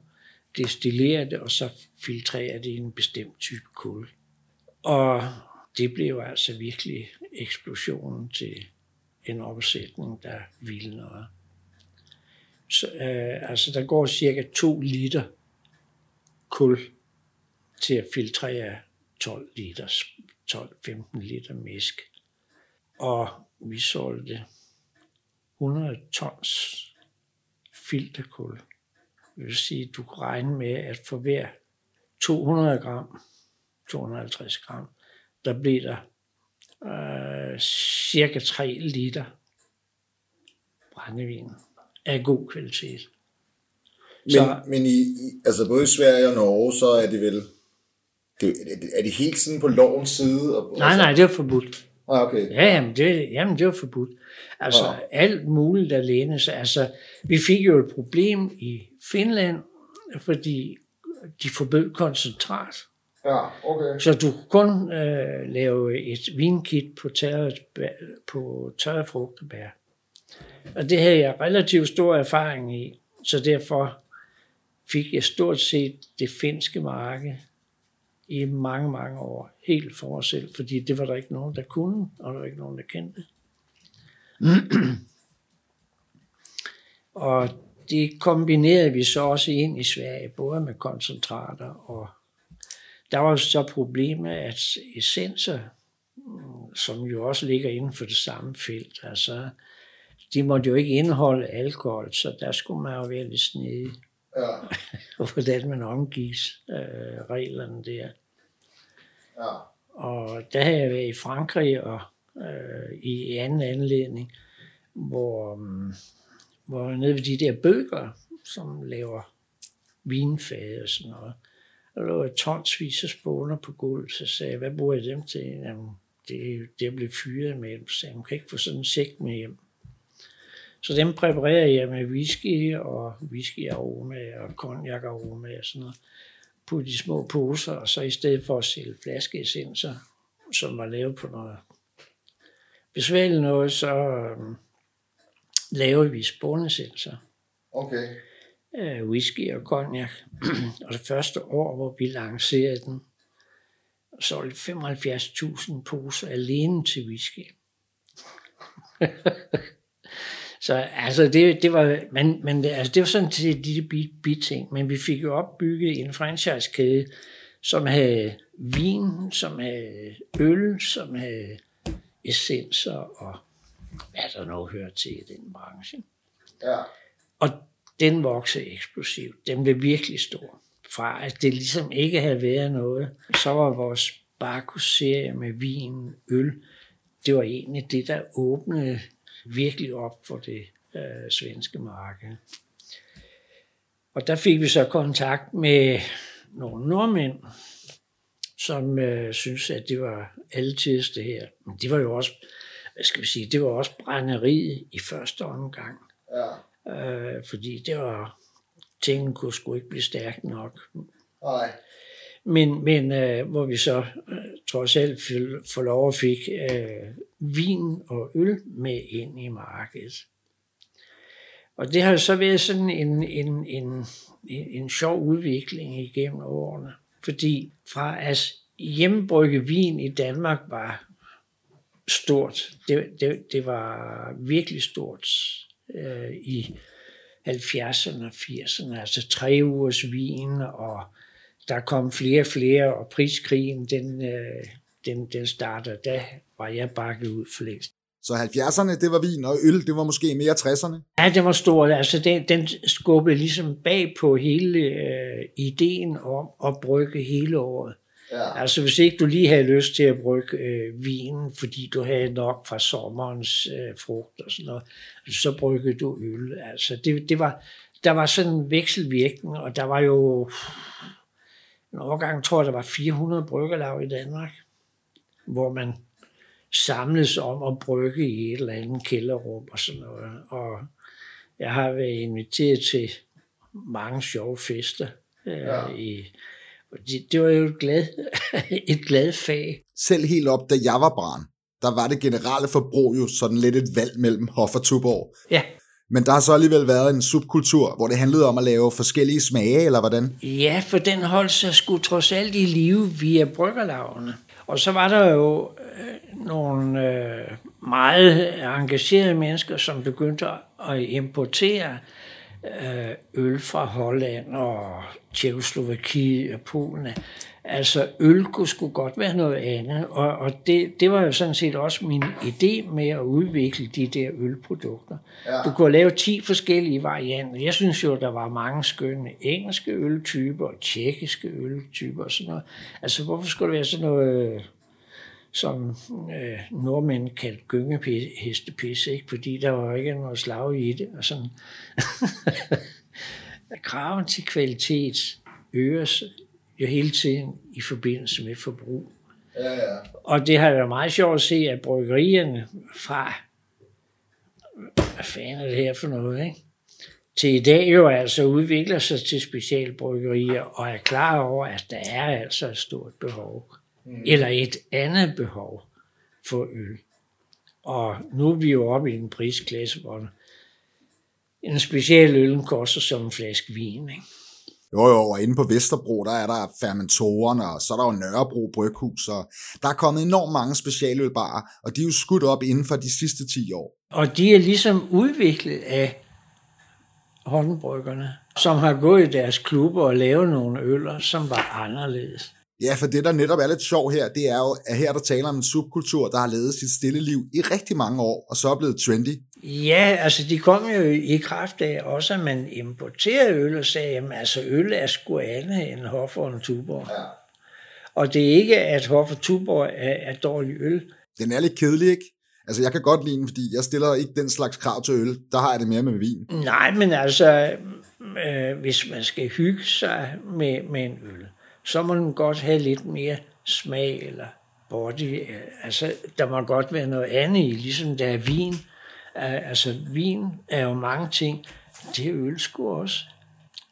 destillere det og så filtrere det i en bestemt type kul. Og det blev altså virkelig eksplosionen til en opsætning, der ville noget. Så, øh, altså der går cirka 2 liter kul til at filtrere 12 liter, 12-15 liter mæsk. Og vi solgte 100 tons filterkul. Det vil sige, at du kan regne med, at for hver 200 gram, 250 gram, der bliver der øh, cirka 3 liter brændevin af god kvalitet. Men, så, men i, altså både i Sverige og Norge, så er det vel, det, er det helt sådan på lovens side? Og, nej, nej, det er forbudt. Ah, okay. Ja, jamen det, jamen det var forbudt. Altså ja. alt muligt der lænes. Altså, vi fik jo et problem i Finland, fordi de forbød koncentrat. Ja, okay. Så du kunne kun øh, lave et vinkit på på tørret frugtebær. Og det havde jeg relativt stor erfaring i, så derfor fik jeg stort set det finske marked i mange, mange år helt for mig selv, fordi det var der ikke nogen, der kunne, og der var ikke nogen, der kendte. og det kombinerede vi så også ind i Sverige, både med koncentrater og der var så problemet, at essenser, mm, som jo også ligger inden for det samme felt, altså de måtte jo ikke indeholde alkohol, så der skulle man jo være lidt snedig. Ja. hvordan man omgives øh, reglerne der. Ja. Og der har jeg været i Frankrig og øh, i anden anledning, hvor, um, hvor nede ved de der bøger, som laver vinfade og sådan noget, der lå et tonsvis af spåner på gulvet, så sagde jeg, hvad bruger jeg dem til? Jamen, det, det blev fyret med, så sagde, man kan ikke få sådan en sæk med hjem. Så dem præparerer jeg med whisky og whisky aroma og cognac aroma og sådan noget på de små poser, og så i stedet for at sælge flaskeessenser, som var lavet på noget besværligt noget, så um, lavede vi spånessenser. Okay. Uh, whisky og cognac. og det første år, hvor vi lancerede den, solgte 75.000 poser alene til whisky. Så altså, det, det var, men, men altså, det var sådan til de bit, bit ting, men vi fik jo opbygget en franchisekæde, som havde vin, som havde øl, som havde essenser og hvad der nu hører til i den branche. Ja. Og den voksede eksplosivt. Den blev virkelig stor. Fra at det ligesom ikke havde været noget, så var vores Barkus-serie med vin, øl, det var egentlig det, der åbnede virkelig op for det øh, svenske marked. Og der fik vi så kontakt med nogle nordmænd, som øh, synes at det var altid det her. Men det var jo også, hvad skal vi sige, det var også brænderiet i første omgang. Ja. Øh, fordi det var, tingene kunne sgu ikke blive stærkt nok. Nej. Men, men øh, hvor vi så øh, trods alt får lov at fik øh, vin og øl med ind i markedet. Og det har så været sådan en, en, en, en en sjov udvikling igennem årene. Fordi fra at hjemmebrygge vin i Danmark var stort, det, det, det var virkelig stort øh, i 70'erne og 80'erne, altså tre ugers vin, og der kom flere og flere, og priskrigen, den, øh, den, den starter, da var jeg bakket ud for længst. Så 70'erne, det var vin, og øl, det var måske mere 60'erne? Ja, det var stort. Altså, den, den skubbede ligesom bag på hele øh, ideen om at brygge hele året. Ja. Altså, hvis ikke du lige havde lyst til at brygge øh, vinen, fordi du havde nok fra sommerens øh, frugt og sådan noget, så bryggede du øl. Altså, det, det var, der var sådan en vekselvirkning, og der var jo en overgang, tror jeg, der var 400 bryggerlag i Danmark, hvor man samles om at brygge i et eller andet kælderrum og sådan noget. Og jeg har været inviteret til mange sjove fester øh, ja. i det, det var jo et glad, et glad fag. Selv helt op, da jeg var barn, der var det generelle forbrug jo sådan lidt et valg mellem Hof og Tuborg. Ja. Men der har så alligevel været en subkultur, hvor det handlede om at lave forskellige smage, eller hvordan? Ja, for den holdt sig sgu trods alt i live via bryggerlavene. Og så var der jo øh, nogle øh, meget engagerede mennesker, som begyndte at importere øh, øl fra Holland og Tjekoslovakiet og Polen. Altså øl kunne sgu godt være noget andet, og, og det, det var jo sådan set også min idé med at udvikle de der ølprodukter. Ja. Du kunne lave 10 forskellige varianter. Jeg synes jo, der var mange skønne engelske øltyper og tjekkiske øltyper og sådan noget. Altså hvorfor skulle det være sådan noget som øh, nordmænd kaldte gyngehestepis, ikke? fordi der var ikke noget slag i det. Og sådan. Kraven til kvalitet øges jo hele tiden i forbindelse med forbrug. Ja, ja. Og det har været meget sjovt at se, at bryggerierne fra, hvad fanden er det her for noget, ikke? til i dag jo altså udvikler sig til specialbryggerier og er klar over, at der er altså et stort behov mm. eller et andet behov for øl. Og nu er vi jo oppe i en prisklasse, hvor en speciel øl koster som en flaske vin. Ikke? Jo, jo, og inde på Vesterbro, der er der fermentorerne, og så er der jo Nørrebro Bryghus, og der er kommet enormt mange specialølbarer, og de er jo skudt op inden for de sidste 10 år. Og de er ligesom udviklet af håndbryggerne, som har gået i deres klubber og lavet nogle øller, som var anderledes. Ja, for det, der netop er lidt sjov her, det er jo, at her der taler om en subkultur, der har levet sit stille liv i rigtig mange år, og så er blevet trendy. Ja, altså de kom jo i kraft af også, at man importerede øl og sagde, at altså øl er sgu andet end Hof og en Tuborg. Ja. Og det er ikke, at Hof og Tuborg er, er dårlig øl. Den er lidt kedelig, ikke? Altså, jeg kan godt lide den, fordi jeg stiller ikke den slags krav til øl. Der har jeg det mere med vin. Nej, men altså, øh, hvis man skal hygge sig med, med en øl, så må den godt have lidt mere smag eller body. Altså, der må godt være noget andet i, ligesom der er vin. Altså, vin er jo mange ting. Det er øl sgu også.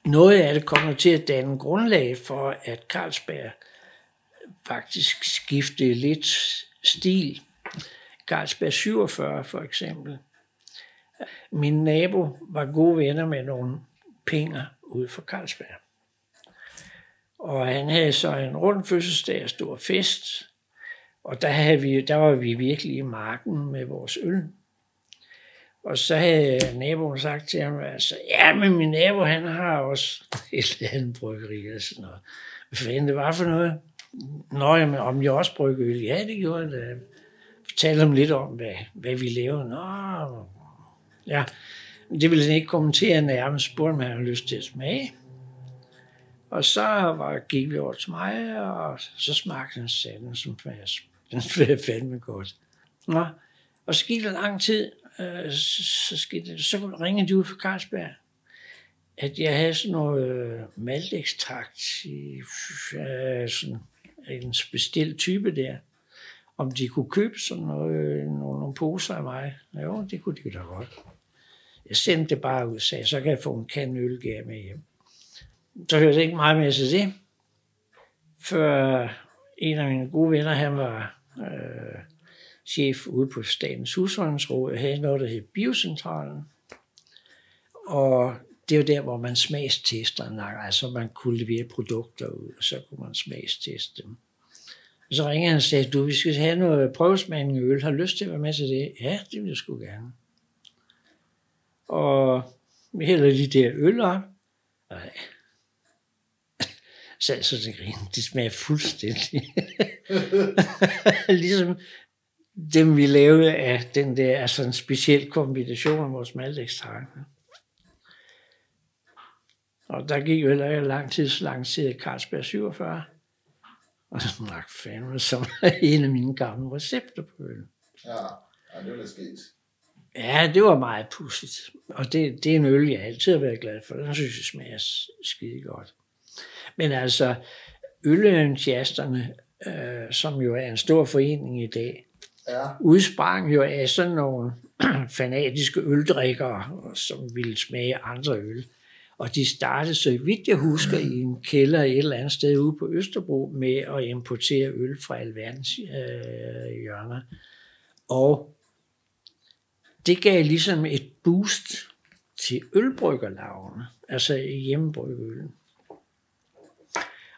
Noget af det kommer til at danne grundlag for, at Carlsberg faktisk skiftede lidt stil. Carlsberg 47 for eksempel. Min nabo var gode venner med nogle penge ud for Carlsberg. Og han havde så en rund fødselsdag og stor fest. Og der, havde vi, der var vi virkelig i marken med vores øl. Og så havde naboen sagt til ham, altså, ja, men min nabo, han har også et eller andet bryggeri og sådan noget. Hvad fanden det var for noget? Nå, jamen, om jeg også brygger øl? Ja, det gjorde jeg. Fortalte ham lidt om, hvad, hvad vi lavede. Nå, ja. Det ville han ikke kommentere nærmest, spurgte om han havde lyst til at smage. Og så var, gik vi over til mig, og så smagte han sanden som var, Den blev fandme godt. Nå, og så gik der lang tid, øh, så, skete det. så ringede de ud fra Carlsberg, at jeg havde sådan noget øh, maltekstrakt i øh, sådan en bestilt type der. Om de kunne købe sådan noget, øh, nogle, nogle poser af mig. Jo, det kunne de da godt. Jeg sendte det bare ud og sagde, så kan jeg få en kan ølgær med hjem så hørte jeg ikke meget mere til det. Før en af mine gode venner, han var øh, chef ude på Statens Husholdningsråd, og havde noget, der hed Biocentralen. Og det er der, hvor man smagstester, altså man kunne levere produkter ud, og så kunne man smagsteste dem. Og så ringede han og sagde, du, vi skal have noget prøvesmagning øl. Har du lyst til at være med til det? Ja, det vil jeg sgu gerne. Og vi hælder de der øl op. Nej. så, så det grin. Det smager fuldstændig. ligesom dem, vi lavede af den der, altså en speciel kombination af vores maltekstrakt. Og der gik jo heller ikke lang tid, så tid Carlsberg 47. Og så nok fandme som en af mine gamle recepter på øl. Ja, ja det var lidt skidt. Ja, det var meget pudsigt. Og det, det er en øl, jeg altid har været glad for. Den synes jeg smager skide godt. Men altså, ølentusiasterne, øh, som jo er en stor forening i dag, ja. udsprang jo af sådan nogle fanatiske øldrikkere, som ville smage andre øl. Og de startede, så vidt jeg husker, i en kælder et eller andet sted ude på Østerbro med at importere øl fra alverdens øh, hjørner. Og det gav ligesom et boost til ølbryggerlavene, altså hjemmebryggeølen.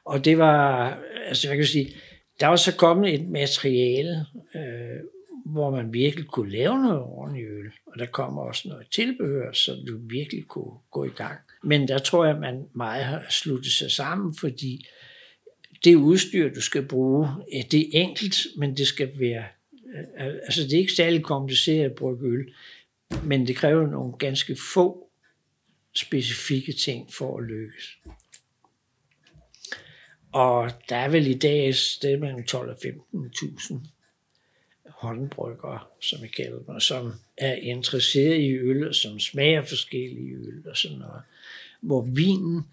Og det var, altså jeg kan sige, der var så kommet et materiale, øh, hvor man virkelig kunne lave noget ordentligt øl. Og der kommer også noget tilbehør, så du virkelig kunne gå i gang. Men der tror jeg, at man meget har sluttet sig sammen, fordi det udstyr, du skal bruge, det er enkelt, men det skal være... Øh, altså, det er ikke særlig kompliceret at bruge øl, men det kræver nogle ganske få specifikke ting for at lykkes. Og der er vel i dag et sted mellem 12 og 15.000 håndbryggere, som vi kalder dem, som er interesseret i øl, og som smager forskellige øl og sådan noget. Hvor vinen,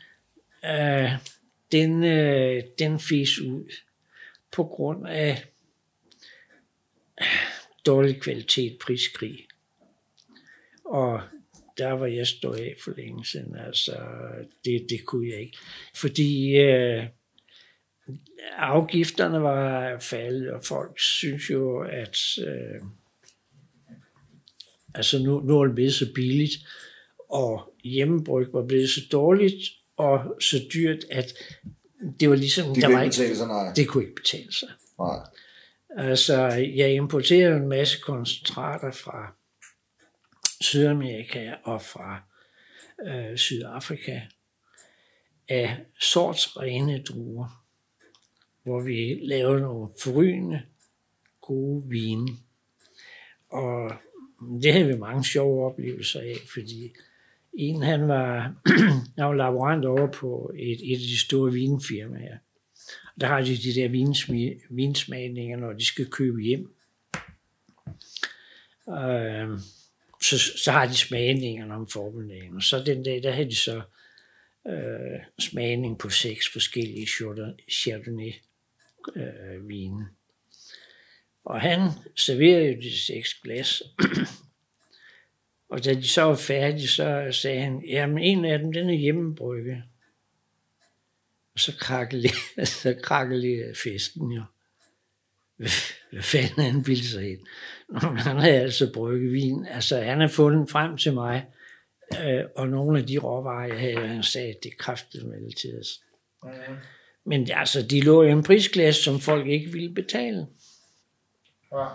øh, den, øh, den fis ud på grund af øh, dårlig kvalitet, priskrig. Og der var jeg stået af for længe siden. Altså, det, det kunne jeg ikke. Fordi øh, afgifterne var faldet, og folk synes jo, at øh, altså nu, nu er det blevet så billigt, og hjemmebryg var blevet så dårligt og så dyrt, at det var ligesom... Det der var ikke, betale sig, nej. Det kunne ikke betale sig. Nej. Altså, jeg importerede en masse koncentrater fra Sydamerika og fra øh, Sydafrika af sort rene druer hvor vi lavede nogle forrygende gode vine. Og det havde vi mange sjove oplevelser af, fordi en han var, han var laborant over på et, et af de store vinfirmaer. Der har de de der vinsmagninger, når de skal købe hjem. Øh, så, så har de smagningerne om formiddagen. Og så den dag, der havde de så øh, smagning på seks forskellige Chardonnay øh, vine. Og han serverede jo de seks glas. og da de så var færdige, så sagde han, jamen en af dem, den er hjemmebrygge. Og så krakkelede, så krakkede festen jo. Hvad, hvad fanden han ville sig ind? Han havde altså brygget vin. Altså, han har fundet frem til mig, øh, og nogle af de råvarer, jeg havde, han sagde, det kræftede med til os. Ja. Men altså, de lå i en prisklasse, som folk ikke ville betale. Ja.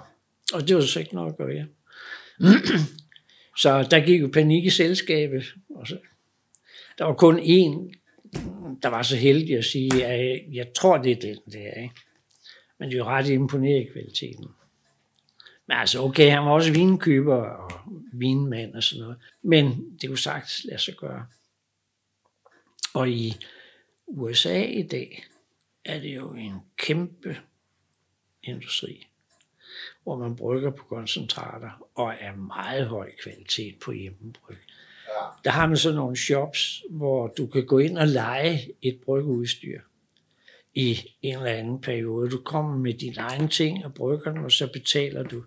Og det var så ikke noget at gøre. så der gik jo panik i selskabet. Og så, der var kun én, der var så heldig at sige, at jeg, jeg tror, det er den der. Ikke? Men det er jo ret imponeret i kvaliteten. Men altså, okay, han var også vinkøber og vinmand og sådan noget. Men det kunne sagtens lade sig gøre. Og i USA i dag er det jo en kæmpe industri, hvor man brygger på koncentrater og er meget høj kvalitet på hjemmebryg. Der har man så nogle shops, hvor du kan gå ind og lege et bryggeudstyr i en eller anden periode. Du kommer med dine egne ting og brygger dem, og så betaler du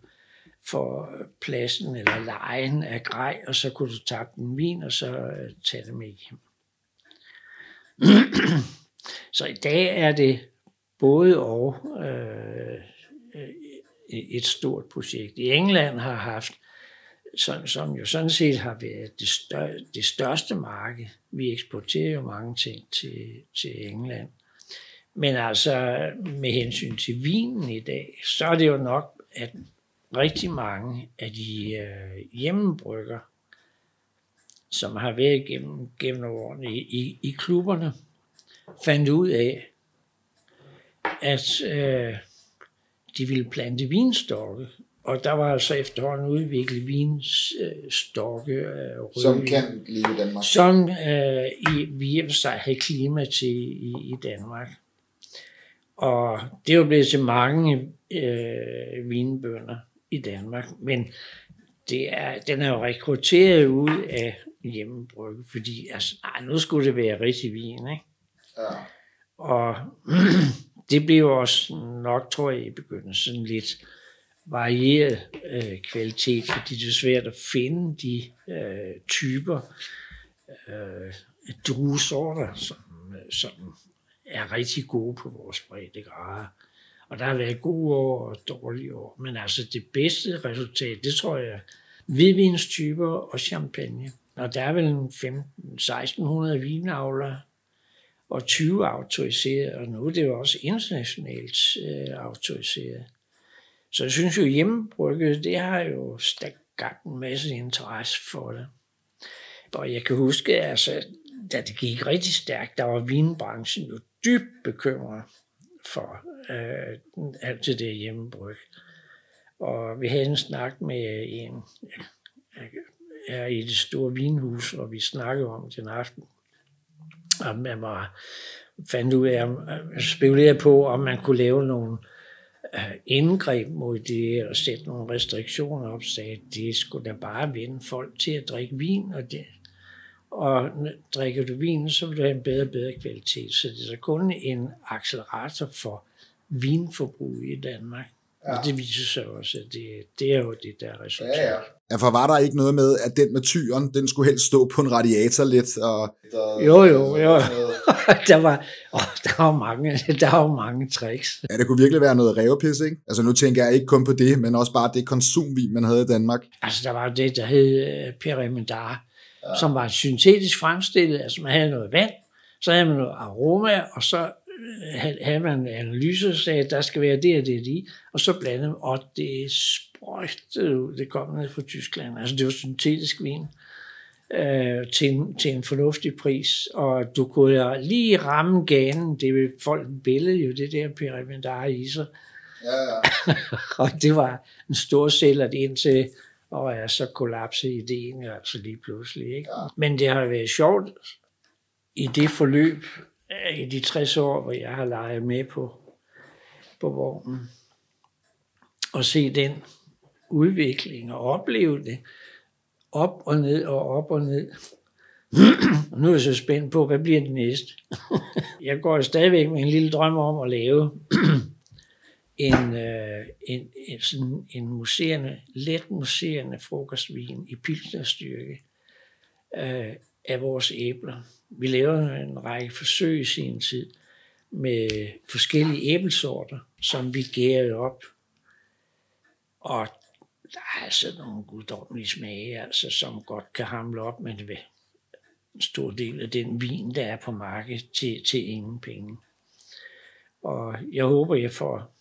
for pladsen eller lejen af grej, og så kunne du tage den vin, og så øh, tage det med hjem. Så i dag er det både og øh, øh, et stort projekt. I England har haft som, som jo sådan set har været det, stør, det største marked. Vi eksporterer jo mange ting til, til England. Men altså med hensyn til vinen i dag, så er det jo nok, at rigtig mange af de øh, hjemmebrygger, som har været gennem, gennem årene i, i, i klubberne, fandt ud af, at øh, de ville plante vinstokke. Og der var altså efterhånden udviklet vinstokke. Øh, som kan leve i Danmark. Som øh, i, vi i sig havde klima til i, i Danmark. Og det er jo blevet til mange øh, vinbønder i Danmark, men det er, den er jo rekrutteret ud af hjemmebrygge, fordi altså, nej, nu skulle det være rigtig vin, ikke? Ja. Og det blev også nok, tror jeg, i begyndelsen lidt varieret øh, kvalitet, fordi det er svært at finde de øh, typer øh, druesorter, som, som er rigtig gode på vores breddegrader. Og der har været gode år og dårlige år. Men altså det bedste resultat, det tror jeg, hvidvinstyper og champagne. Og der er vel 15-1600 vinavlere og 20 autoriserede, og nu er det jo også internationalt øh, autoriseret. Så jeg synes jo, hjemmebrygget, det har jo skabt en masse interesse for det. Og jeg kan huske, altså, da det gik rigtig stærkt, der var vinbranchen jo dybt bekymret for øh, alt det der hjemmebryg. Og vi havde en snak med en, er i det store vinhus, og vi snakkede om den aften, og man var, fandt ud af, at spekulere på, om man kunne lave nogle øh, indgreb mod det, og sætte nogle restriktioner op, sagde, det skulle da bare vende folk til at drikke vin, og det, og drikker du vin, så vil du have en bedre og bedre kvalitet. Så det er kun en accelerator for vinforbrug i Danmark. Ja. Og det viser sig også, at det, det er jo det, der er resultat. Ja, ja. Ja, for var der ikke noget med, at den med tyren, den skulle helst stå på en radiator lidt? Og... Jo, jo, jo. der, var, åh, der, var mange, der var mange tricks. Ja, det kunne virkelig være noget revepis, ikke? Altså nu tænker jeg ikke kun på det, men også bare det konsumvin, man havde i Danmark. Altså der var det, der hed øh, Pyramidar, ja. som var syntetisk fremstillet. Altså man havde noget vand, så havde man noget aroma, og så havde man en analyse og sagde, at der skal være det og det og det, og så blandede og det sprøjtede ud, det kom ned fra Tyskland, altså det var syntetisk vin, øh, til, en, til en fornuftig pris, og du kunne lige ramme ganen, det vil folk billede jo det der pyramidare i sig, ja, ja. og det var en stor sælger indtil, og jeg så kollapsede ideen altså lige pludselig. Ikke? Ja. Men det har været sjovt i det forløb, i de 60 år, hvor jeg har leget med på, på vognen, og se den udvikling og opleve det op og ned og op og ned. og nu er jeg så spændt på, hvad bliver det næste? jeg går stadigvæk med en lille drøm om at lave en, øh, en, en, sådan en museerne, let museerne frokostvin i pilsnerstyrke øh, af vores æbler. Vi lavede en række forsøg i sin tid med forskellige æblesorter, som vi gærede op. Og der er altså nogle guddommelige smage, altså, som godt kan hamle op med det en stor del af den vin, der er på markedet, til, til ingen penge. Og jeg håber, jeg får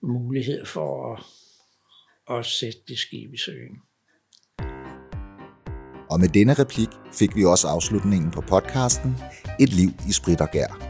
mulighed for at, at sætte det skib i søen. Og med denne replik fik vi også afslutningen på podcasten Et liv i sprit og gær.